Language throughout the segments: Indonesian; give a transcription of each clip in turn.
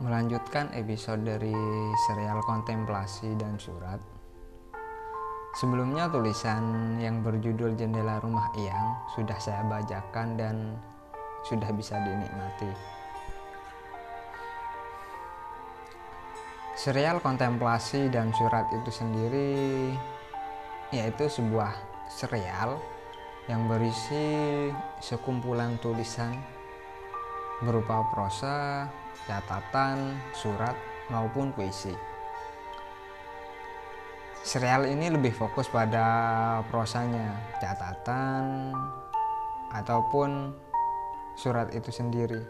melanjutkan episode dari serial kontemplasi dan surat. Sebelumnya tulisan yang berjudul Jendela Rumah Iyang sudah saya bacakan dan sudah bisa dinikmati. Serial kontemplasi dan surat itu sendiri yaitu sebuah serial yang berisi sekumpulan tulisan berupa prosa, catatan, surat, maupun puisi. Serial ini lebih fokus pada prosanya, catatan, ataupun surat itu sendiri.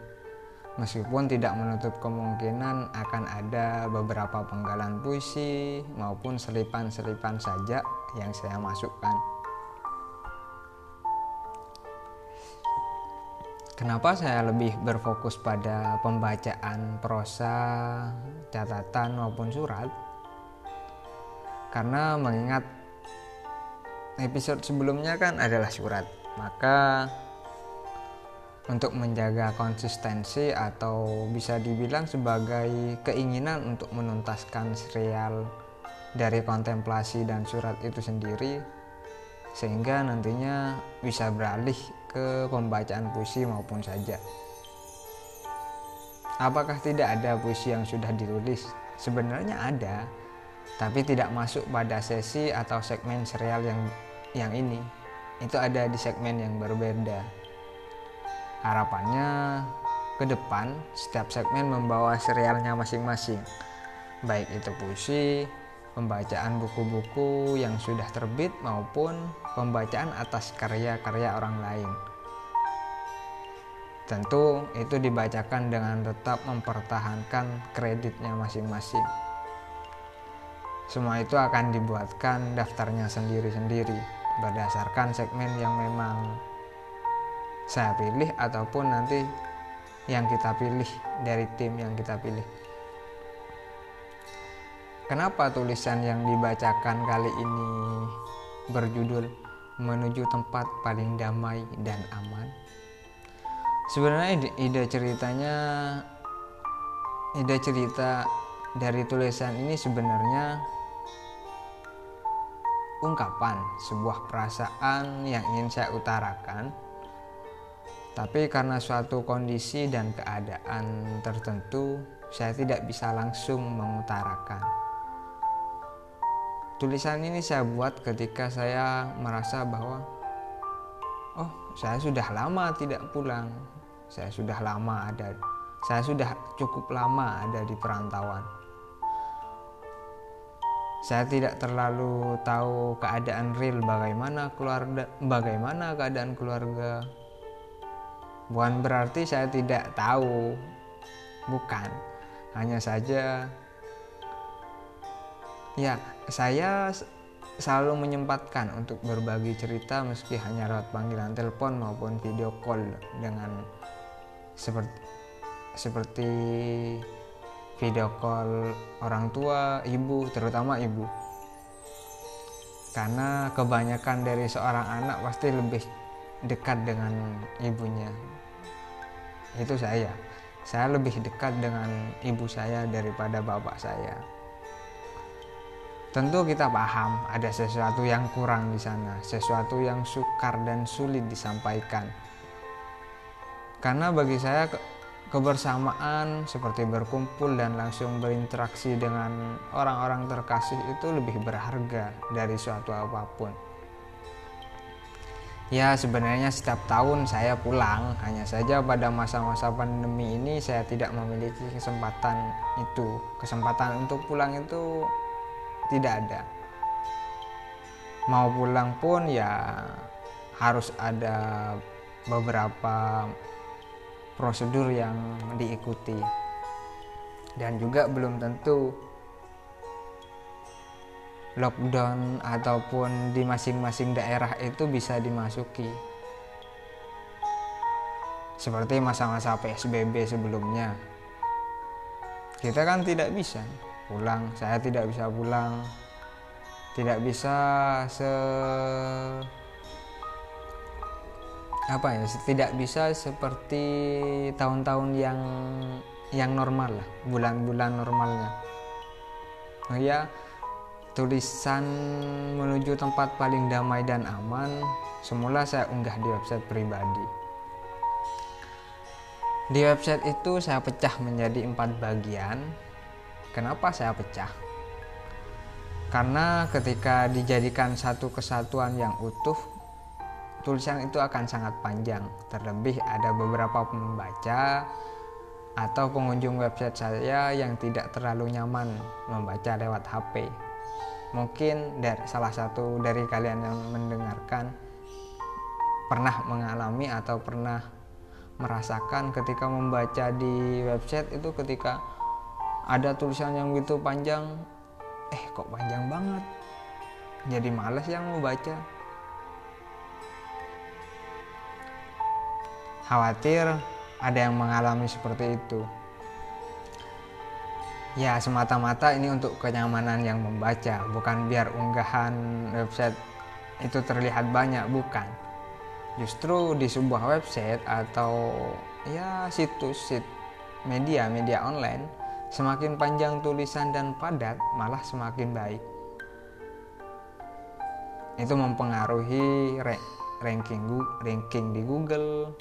Meskipun tidak menutup kemungkinan akan ada beberapa penggalan puisi maupun selipan-selipan saja yang saya masukkan. Kenapa saya lebih berfokus pada pembacaan prosa, catatan maupun surat? Karena mengingat episode sebelumnya kan adalah surat, maka untuk menjaga konsistensi atau bisa dibilang sebagai keinginan untuk menuntaskan serial dari kontemplasi dan surat itu sendiri sehingga nantinya bisa beralih ke pembacaan puisi maupun saja. Apakah tidak ada puisi yang sudah ditulis? Sebenarnya ada, tapi tidak masuk pada sesi atau segmen serial yang yang ini. Itu ada di segmen yang berbeda. Harapannya ke depan setiap segmen membawa serialnya masing-masing. Baik itu puisi, pembacaan buku-buku yang sudah terbit maupun pembacaan atas karya-karya orang lain. Tentu itu dibacakan dengan tetap mempertahankan kreditnya masing-masing. Semua itu akan dibuatkan daftarnya sendiri-sendiri berdasarkan segmen yang memang saya pilih ataupun nanti yang kita pilih dari tim yang kita pilih. Kenapa tulisan yang dibacakan kali ini berjudul Menuju Tempat Paling Damai dan Aman? Sebenarnya ide, ceritanya ide cerita dari tulisan ini sebenarnya ungkapan sebuah perasaan yang ingin saya utarakan tapi karena suatu kondisi dan keadaan tertentu saya tidak bisa langsung mengutarakan tulisan ini saya buat ketika saya merasa bahwa oh saya sudah lama tidak pulang. Saya sudah lama ada saya sudah cukup lama ada di perantauan. Saya tidak terlalu tahu keadaan real bagaimana keluarga bagaimana keadaan keluarga. Bukan berarti saya tidak tahu. Bukan. Hanya saja Ya, saya selalu menyempatkan untuk berbagi cerita meski hanya lewat panggilan telepon maupun video call dengan seperti seperti video call orang tua, ibu, terutama ibu. Karena kebanyakan dari seorang anak pasti lebih dekat dengan ibunya. Itu saya. Saya lebih dekat dengan ibu saya daripada bapak saya. Tentu kita paham ada sesuatu yang kurang di sana, sesuatu yang sukar dan sulit disampaikan. Karena bagi saya kebersamaan seperti berkumpul dan langsung berinteraksi dengan orang-orang terkasih itu lebih berharga dari suatu apa pun. Ya sebenarnya setiap tahun saya pulang, hanya saja pada masa-masa pandemi ini saya tidak memiliki kesempatan itu. Kesempatan untuk pulang itu tidak ada. Mau pulang pun ya harus ada beberapa prosedur yang diikuti. Dan juga belum tentu lockdown ataupun di masing-masing daerah itu bisa dimasuki. Seperti masa-masa PSBB sebelumnya. Kita kan tidak bisa pulang saya tidak bisa pulang. Tidak bisa se apa ya tidak bisa seperti tahun-tahun yang yang normal lah bulan-bulan normalnya. Oh ya tulisan menuju tempat paling damai dan aman semula saya unggah di website pribadi. Di website itu saya pecah menjadi empat bagian kenapa saya pecah? Karena ketika dijadikan satu kesatuan yang utuh tulisan itu akan sangat panjang. Terlebih ada beberapa pembaca atau pengunjung website saya yang tidak terlalu nyaman membaca lewat HP mungkin dari salah satu dari kalian yang mendengarkan pernah mengalami atau pernah merasakan ketika membaca di website itu ketika ada tulisan yang begitu panjang eh kok panjang banget? Jadi males yang mau baca. Khawatir ada yang mengalami seperti itu. Ya semata-mata ini untuk kenyamanan yang membaca bukan biar unggahan website itu terlihat banyak bukan. Justru di sebuah website atau ya situs sit media media online semakin panjang tulisan dan padat malah semakin baik. Itu mempengaruhi ranking ranking di Google.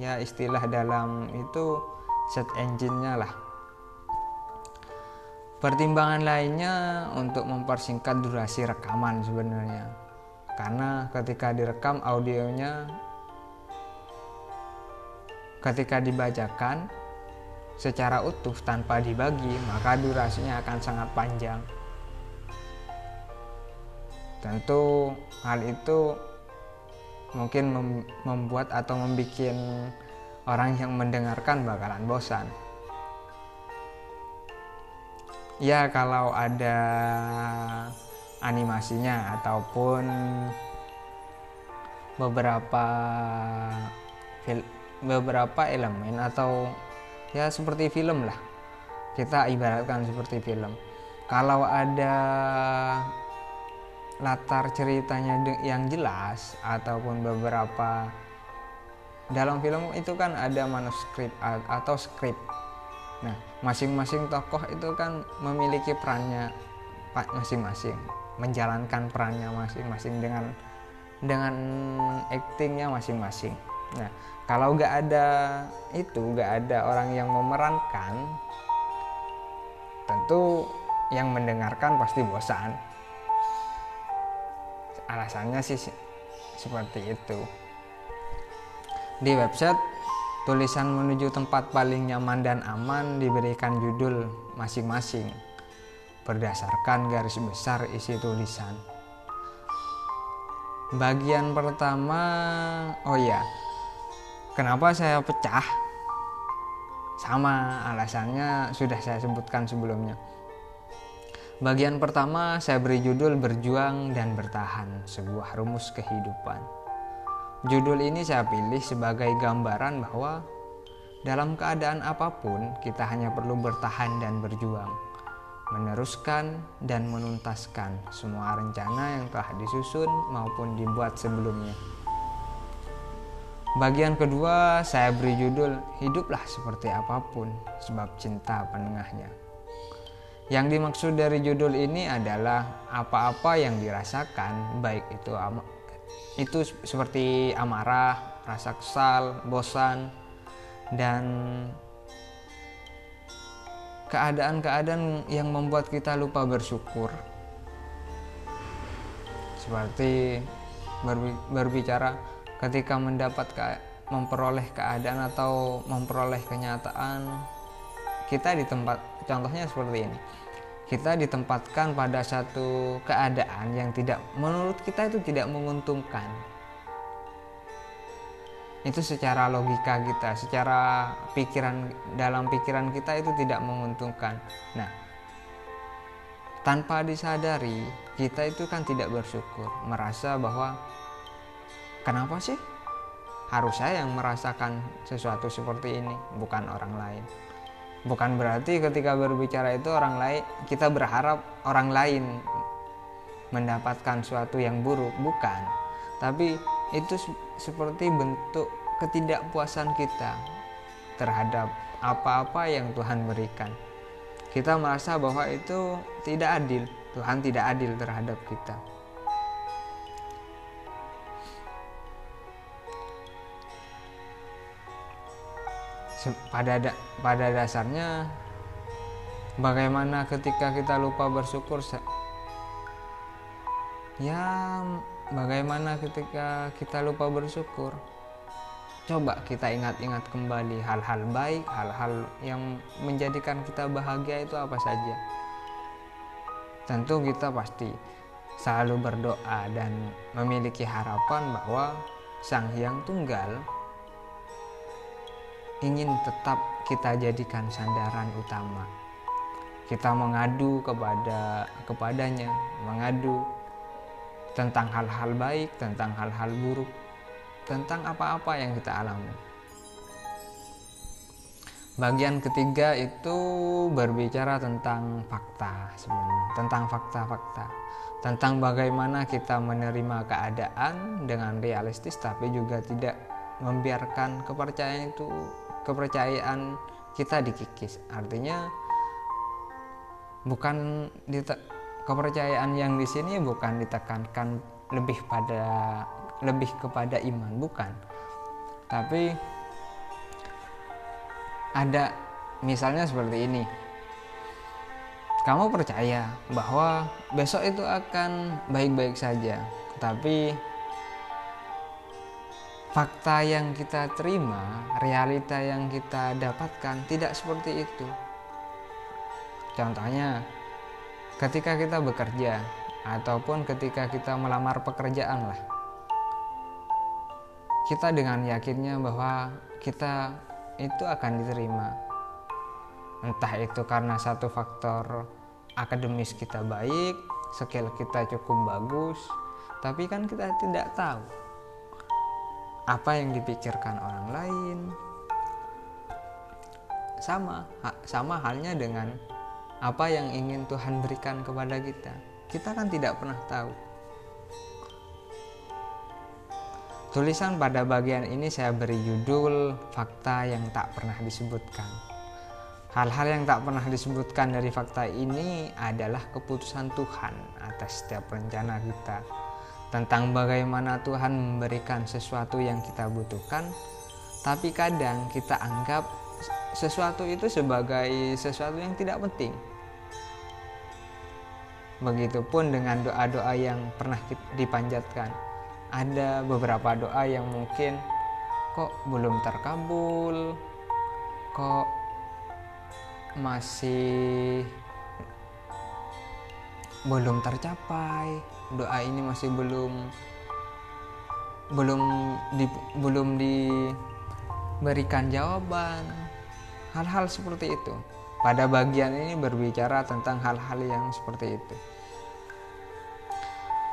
Ya istilah dalam itu search engine-nya lah. Pertimbangan lainnya untuk mempersingkat durasi rekaman sebenarnya. Karena ketika direkam audionya ketika dibacakan secara utuh tanpa dibagi, maka durasinya akan sangat panjang. Tentu hal itu mungkin membuat atau membuat orang yang mendengarkan bakalan bosan ya kalau ada animasinya ataupun beberapa beberapa elemen atau ya seperti film lah. Kita ibaratkan seperti film. Kalau ada latar ceritanya yang jelas ataupun beberapa dalam film itu kan ada manuskrip atau skrip. Nah, masing-masing tokoh itu kan memiliki perannya masing-masing, menjalankan perannya masing-masing dengan dengan aktingnya masing-masing. Nah, kalau nggak ada itu, nggak ada orang yang memerankan, tentu yang mendengarkan pasti bosan. Alasannya sih seperti itu. Di website Tulisan menuju tempat paling nyaman dan aman diberikan judul masing-masing berdasarkan garis besar isi tulisan. Bagian pertama, oh ya, kenapa saya pecah? Sama alasannya sudah saya sebutkan sebelumnya. Bagian pertama saya beri judul Berjuang dan Bertahan, sebuah rumus kehidupan. Judul ini saya pilih sebagai gambaran bahwa dalam keadaan apa pun kita hanya perlu bertahan dan berjuang, meneruskan dan menuntaskan semua rencana yang telah disusun maupun dibuat sebelumnya. Bagian kedua saya beri judul Hiduplah seperti apa pun sebab cinta penengahnya. Yang dimaksud dari judul ini adalah apa-apa yang dirasakan baik itu itu seperti amarah, rasa kesal, bosan, dan keadaan-keadaan yang membuat kita lupa bersyukur. Seperti berbicara ketika mendapat ke, memperoleh keadaan atau memperoleh kenyataan kita di tempat contohnya seperti ini. Kita ditempatkan pada satu keadaan yang tidak menurut kita itu tidak menguntungkan. Itu secara logika kita secara pikiran dalam pikiran kita itu tidak menguntungkan. Nah tanpa disadari kita itu kan tidak bersyukur merasa bahwa kenapa sih harus saya yang merasakan sesuatu seperti ini bukan orang lain bukan berarti ketika berbicara itu orang lain kita berharap orang lain mendapatkan suatu yang buruk bukan tapi itu seperti bentuk ketidakpuasan kita terhadap apa-apa yang Tuhan berikan. Kita merasa bahwa itu tidak adil, Tuhan tidak adil terhadap kita. Pada da pada dasarnya bagaimana ketika kita lupa bersyukur ya bagaimana ketika kita lupa bersyukur coba kita ingat-ingat kembali hal-hal baik, hal-hal yang menjadikan kita bahagia itu apa saja. Tentu kita pasti selalu berdoa dan memiliki harapan bahwa Sang Hyang Tunggal ingin tetap kita jadikan sandaran utama. Kita mengadu kepada kepadanya, mengadu tentang hal-hal baik, tentang hal-hal buruk, tentang apa-apa yang kita alami. Bagian ketiga itu berbicara tentang fakta sebenarnya, tentang fakta-fakta, tentang bagaimana kita menerima keadaan dengan realistis tapi juga tidak membiarkan kepercayaan itu kepercayaan kita dikikis. Artinya bukan kepercayaan yang di sini bukan ditekankan lebih pada lebih kepada iman bukan tapi ada misalnya seperti ini kamu percaya bahwa besok itu akan baik-baik saja tapi fakta yang kita terima realita yang kita dapatkan tidak seperti itu. Contohnya ketika kita bekerja ataupun ketika kita melamar pekerjaan lah. Kita dengan yakinnya bahwa kita itu akan diterima. Entah itu karena satu faktor akademis kita baik, skill kita cukup bagus, tapi kan kita tidak tahu apa yang dipikirkan orang lain. Sama, sama halnya dengan apa yang ingin Tuhan berikan kepada kita. Kita kan tidak pernah tahu. Tulisan pada bagian ini saya beri judul fakta yang tak pernah disebutkan. Hal-hal yang tak pernah disebutkan dari fakta ini adalah keputusan Tuhan atas setiap rencana kita. Tentang bagaimana Tuhan memberikan sesuatu yang kita butuhkan, tapi kadang kita anggap sesuatu itu sebagai sesuatu yang tidak penting. Begitupun dengan doa-doa yang pernah dipanjatkan ada beberapa doa yang mungkin kok belum terkabul kok masih belum tercapai doa ini masih belum belum di, belum diberikan jawaban. Hal-hal seperti itu. Pada bagian ini berbicara tentang hal-hal yang seperti itu.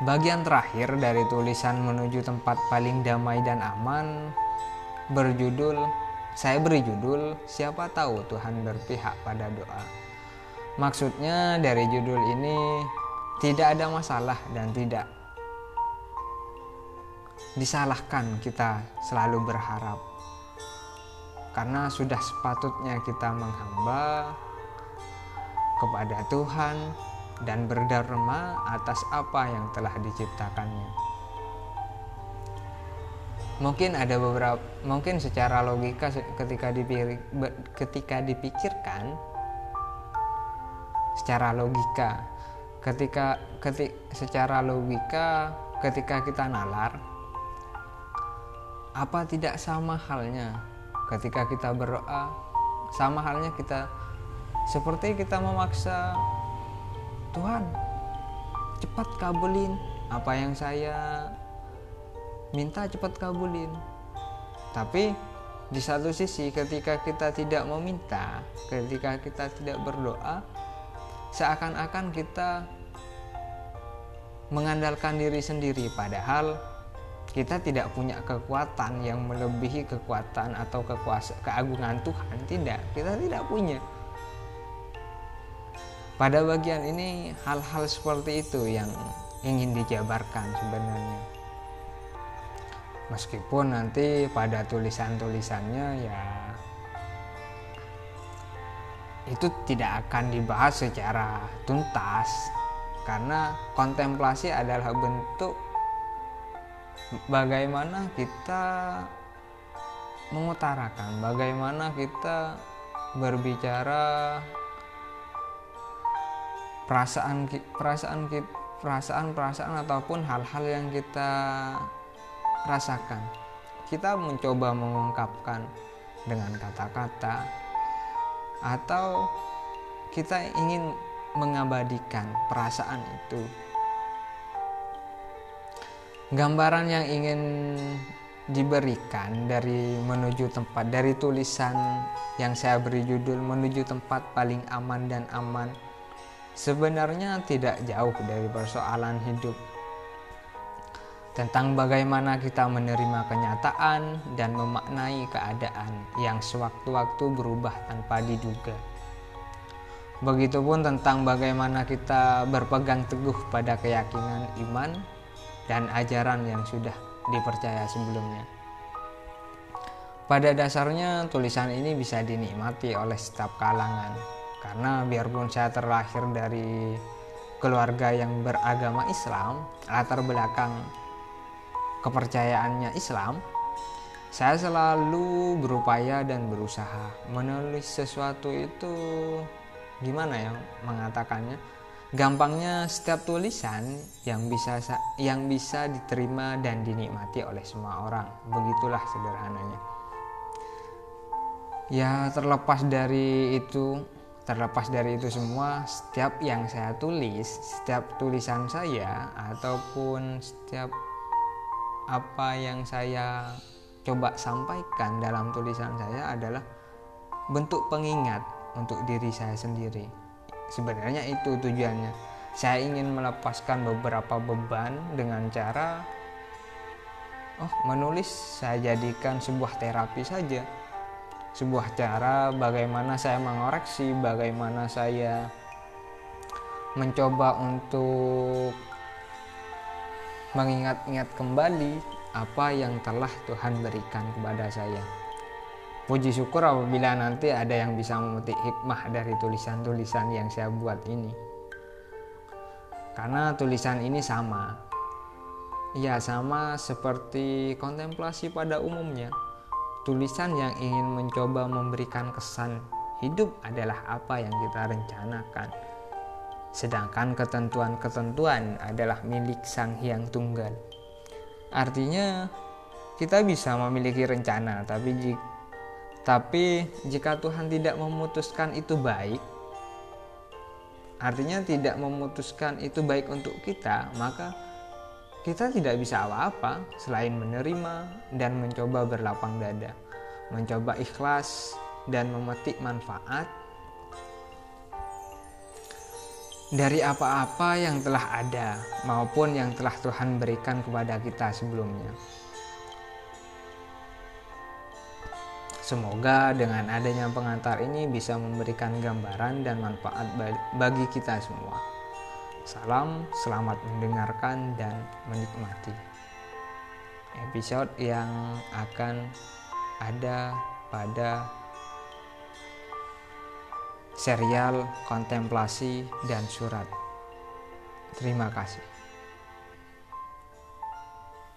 Bagian terakhir dari tulisan menuju tempat paling damai dan aman berjudul saya beri judul siapa tahu Tuhan berpihak pada doa. Maksudnya dari judul ini tidak ada masalah dan tidak disalahkan kita selalu berharap. Karena sudah sepatutnya kita menghamba kepada Tuhan dan berderma atas apa yang telah diciptakannya. Mungkin ada beberapa mungkin secara logika ketika dipikir, ketika dipikirkan secara logika. Ketika ketik secara logika ketika kita nalar apa tidak sama halnya? Ketika kita berdoa sama halnya kita seperti kita memaksa Tuhan cepat kabulin apa yang saya minta cepat kabulin. Tapi di satu sisi ketika kita tidak meminta ketika kita tidak berdoa seakan-akan kita mengandalkan diri sendiri padahal kita tidak punya kekuatan yang melebihi kekuatan atau kekuasa keagungan Tuhan tidak kita tidak punya pada bagian ini hal-hal seperti itu yang ingin dijabarkan sebenarnya. Meskipun nanti pada tulisan-tulisannya ya itu tidak akan dibahas secara tuntas. Karena kontemplasi adalah bentuk bagaimana kita mengutarakan bagaimana kita berbicara perasaan perasaan perasaan perasaan ataupun hal-hal yang kita rasakan. Kita mencoba mengungkapkan dengan kata-kata atau kita ingin mengabadikan perasaan itu. Gambaran yang ingin diberikan dari menuju tempat dari tulisan yang saya beri judul menuju tempat paling aman dan aman sebenarnya tidak jauh dari persoalan hidup tentang bagaimana kita menerima kenyataan dan memaknai keadaan yang sewaktu-waktu berubah tanpa diduga. Begitupun tentang bagaimana kita berpegang teguh pada keyakinan iman dan ajaran yang sudah dipercaya sebelumnya. Pada dasarnya tulisan ini bisa dinikmati oleh setiap kalangan karena biarpun saya terlahir dari keluarga yang beragama Islam, latar belakang kepercayaannya Islam, saya selalu berupaya dan berusaha menulis sesuatu itu gimana ya mengatakannya gampangnya setiap tulisan yang bisa yang bisa diterima dan dinikmati oleh semua orang. Begitulah sederhananya. Ya terlepas dari itu terlepas dari itu semua setiap yang saya tulis setiap tulisan saya ataupun setiap apa yang saya coba sampaikan dalam tulisan saya adalah bentuk pengingat untuk diri saya sendiri. Sebenarnya itu tujuannya. Saya ingin melepaskan beberapa beban dengan cara oh, menulis saya jadikan sebuah terapi saja. Sebuah cara bagaimana saya mengoreksi, bagaimana saya mencoba untuk mengingat-ingat kembali apa yang telah Tuhan berikan kepada saya. Puji syukur apabila nanti ada yang bisa memetik hikmah dari tulisan-tulisan yang saya buat ini. Karena tulisan ini sama. Ya sama seperti kontemplasi pada umumnya. Tulisan yang ingin mencoba memberikan kesan hidup adalah apa yang kita rencanakan sedangkan ketentuan-ketentuan adalah milik Sang Hyang Tunggal. Artinya kita bisa memiliki rencana, tapi jika, tapi jika Tuhan tidak memutuskan itu baik, artinya tidak memutuskan itu baik untuk kita, maka kita tidak bisa apa-apa selain menerima dan mencoba berlapang dada, mencoba ikhlas dan memetik manfaat dari apa-apa yang telah ada maupun yang telah Tuhan berikan kepada kita sebelumnya. Semoga dengan adanya pengantar ini bisa memberikan gambaran dan manfaat bagi kita semua. Salam, selamat mendengarkan dan menikmati episode yang akan ada pada serial kontemplasi dan surat. Terima kasih.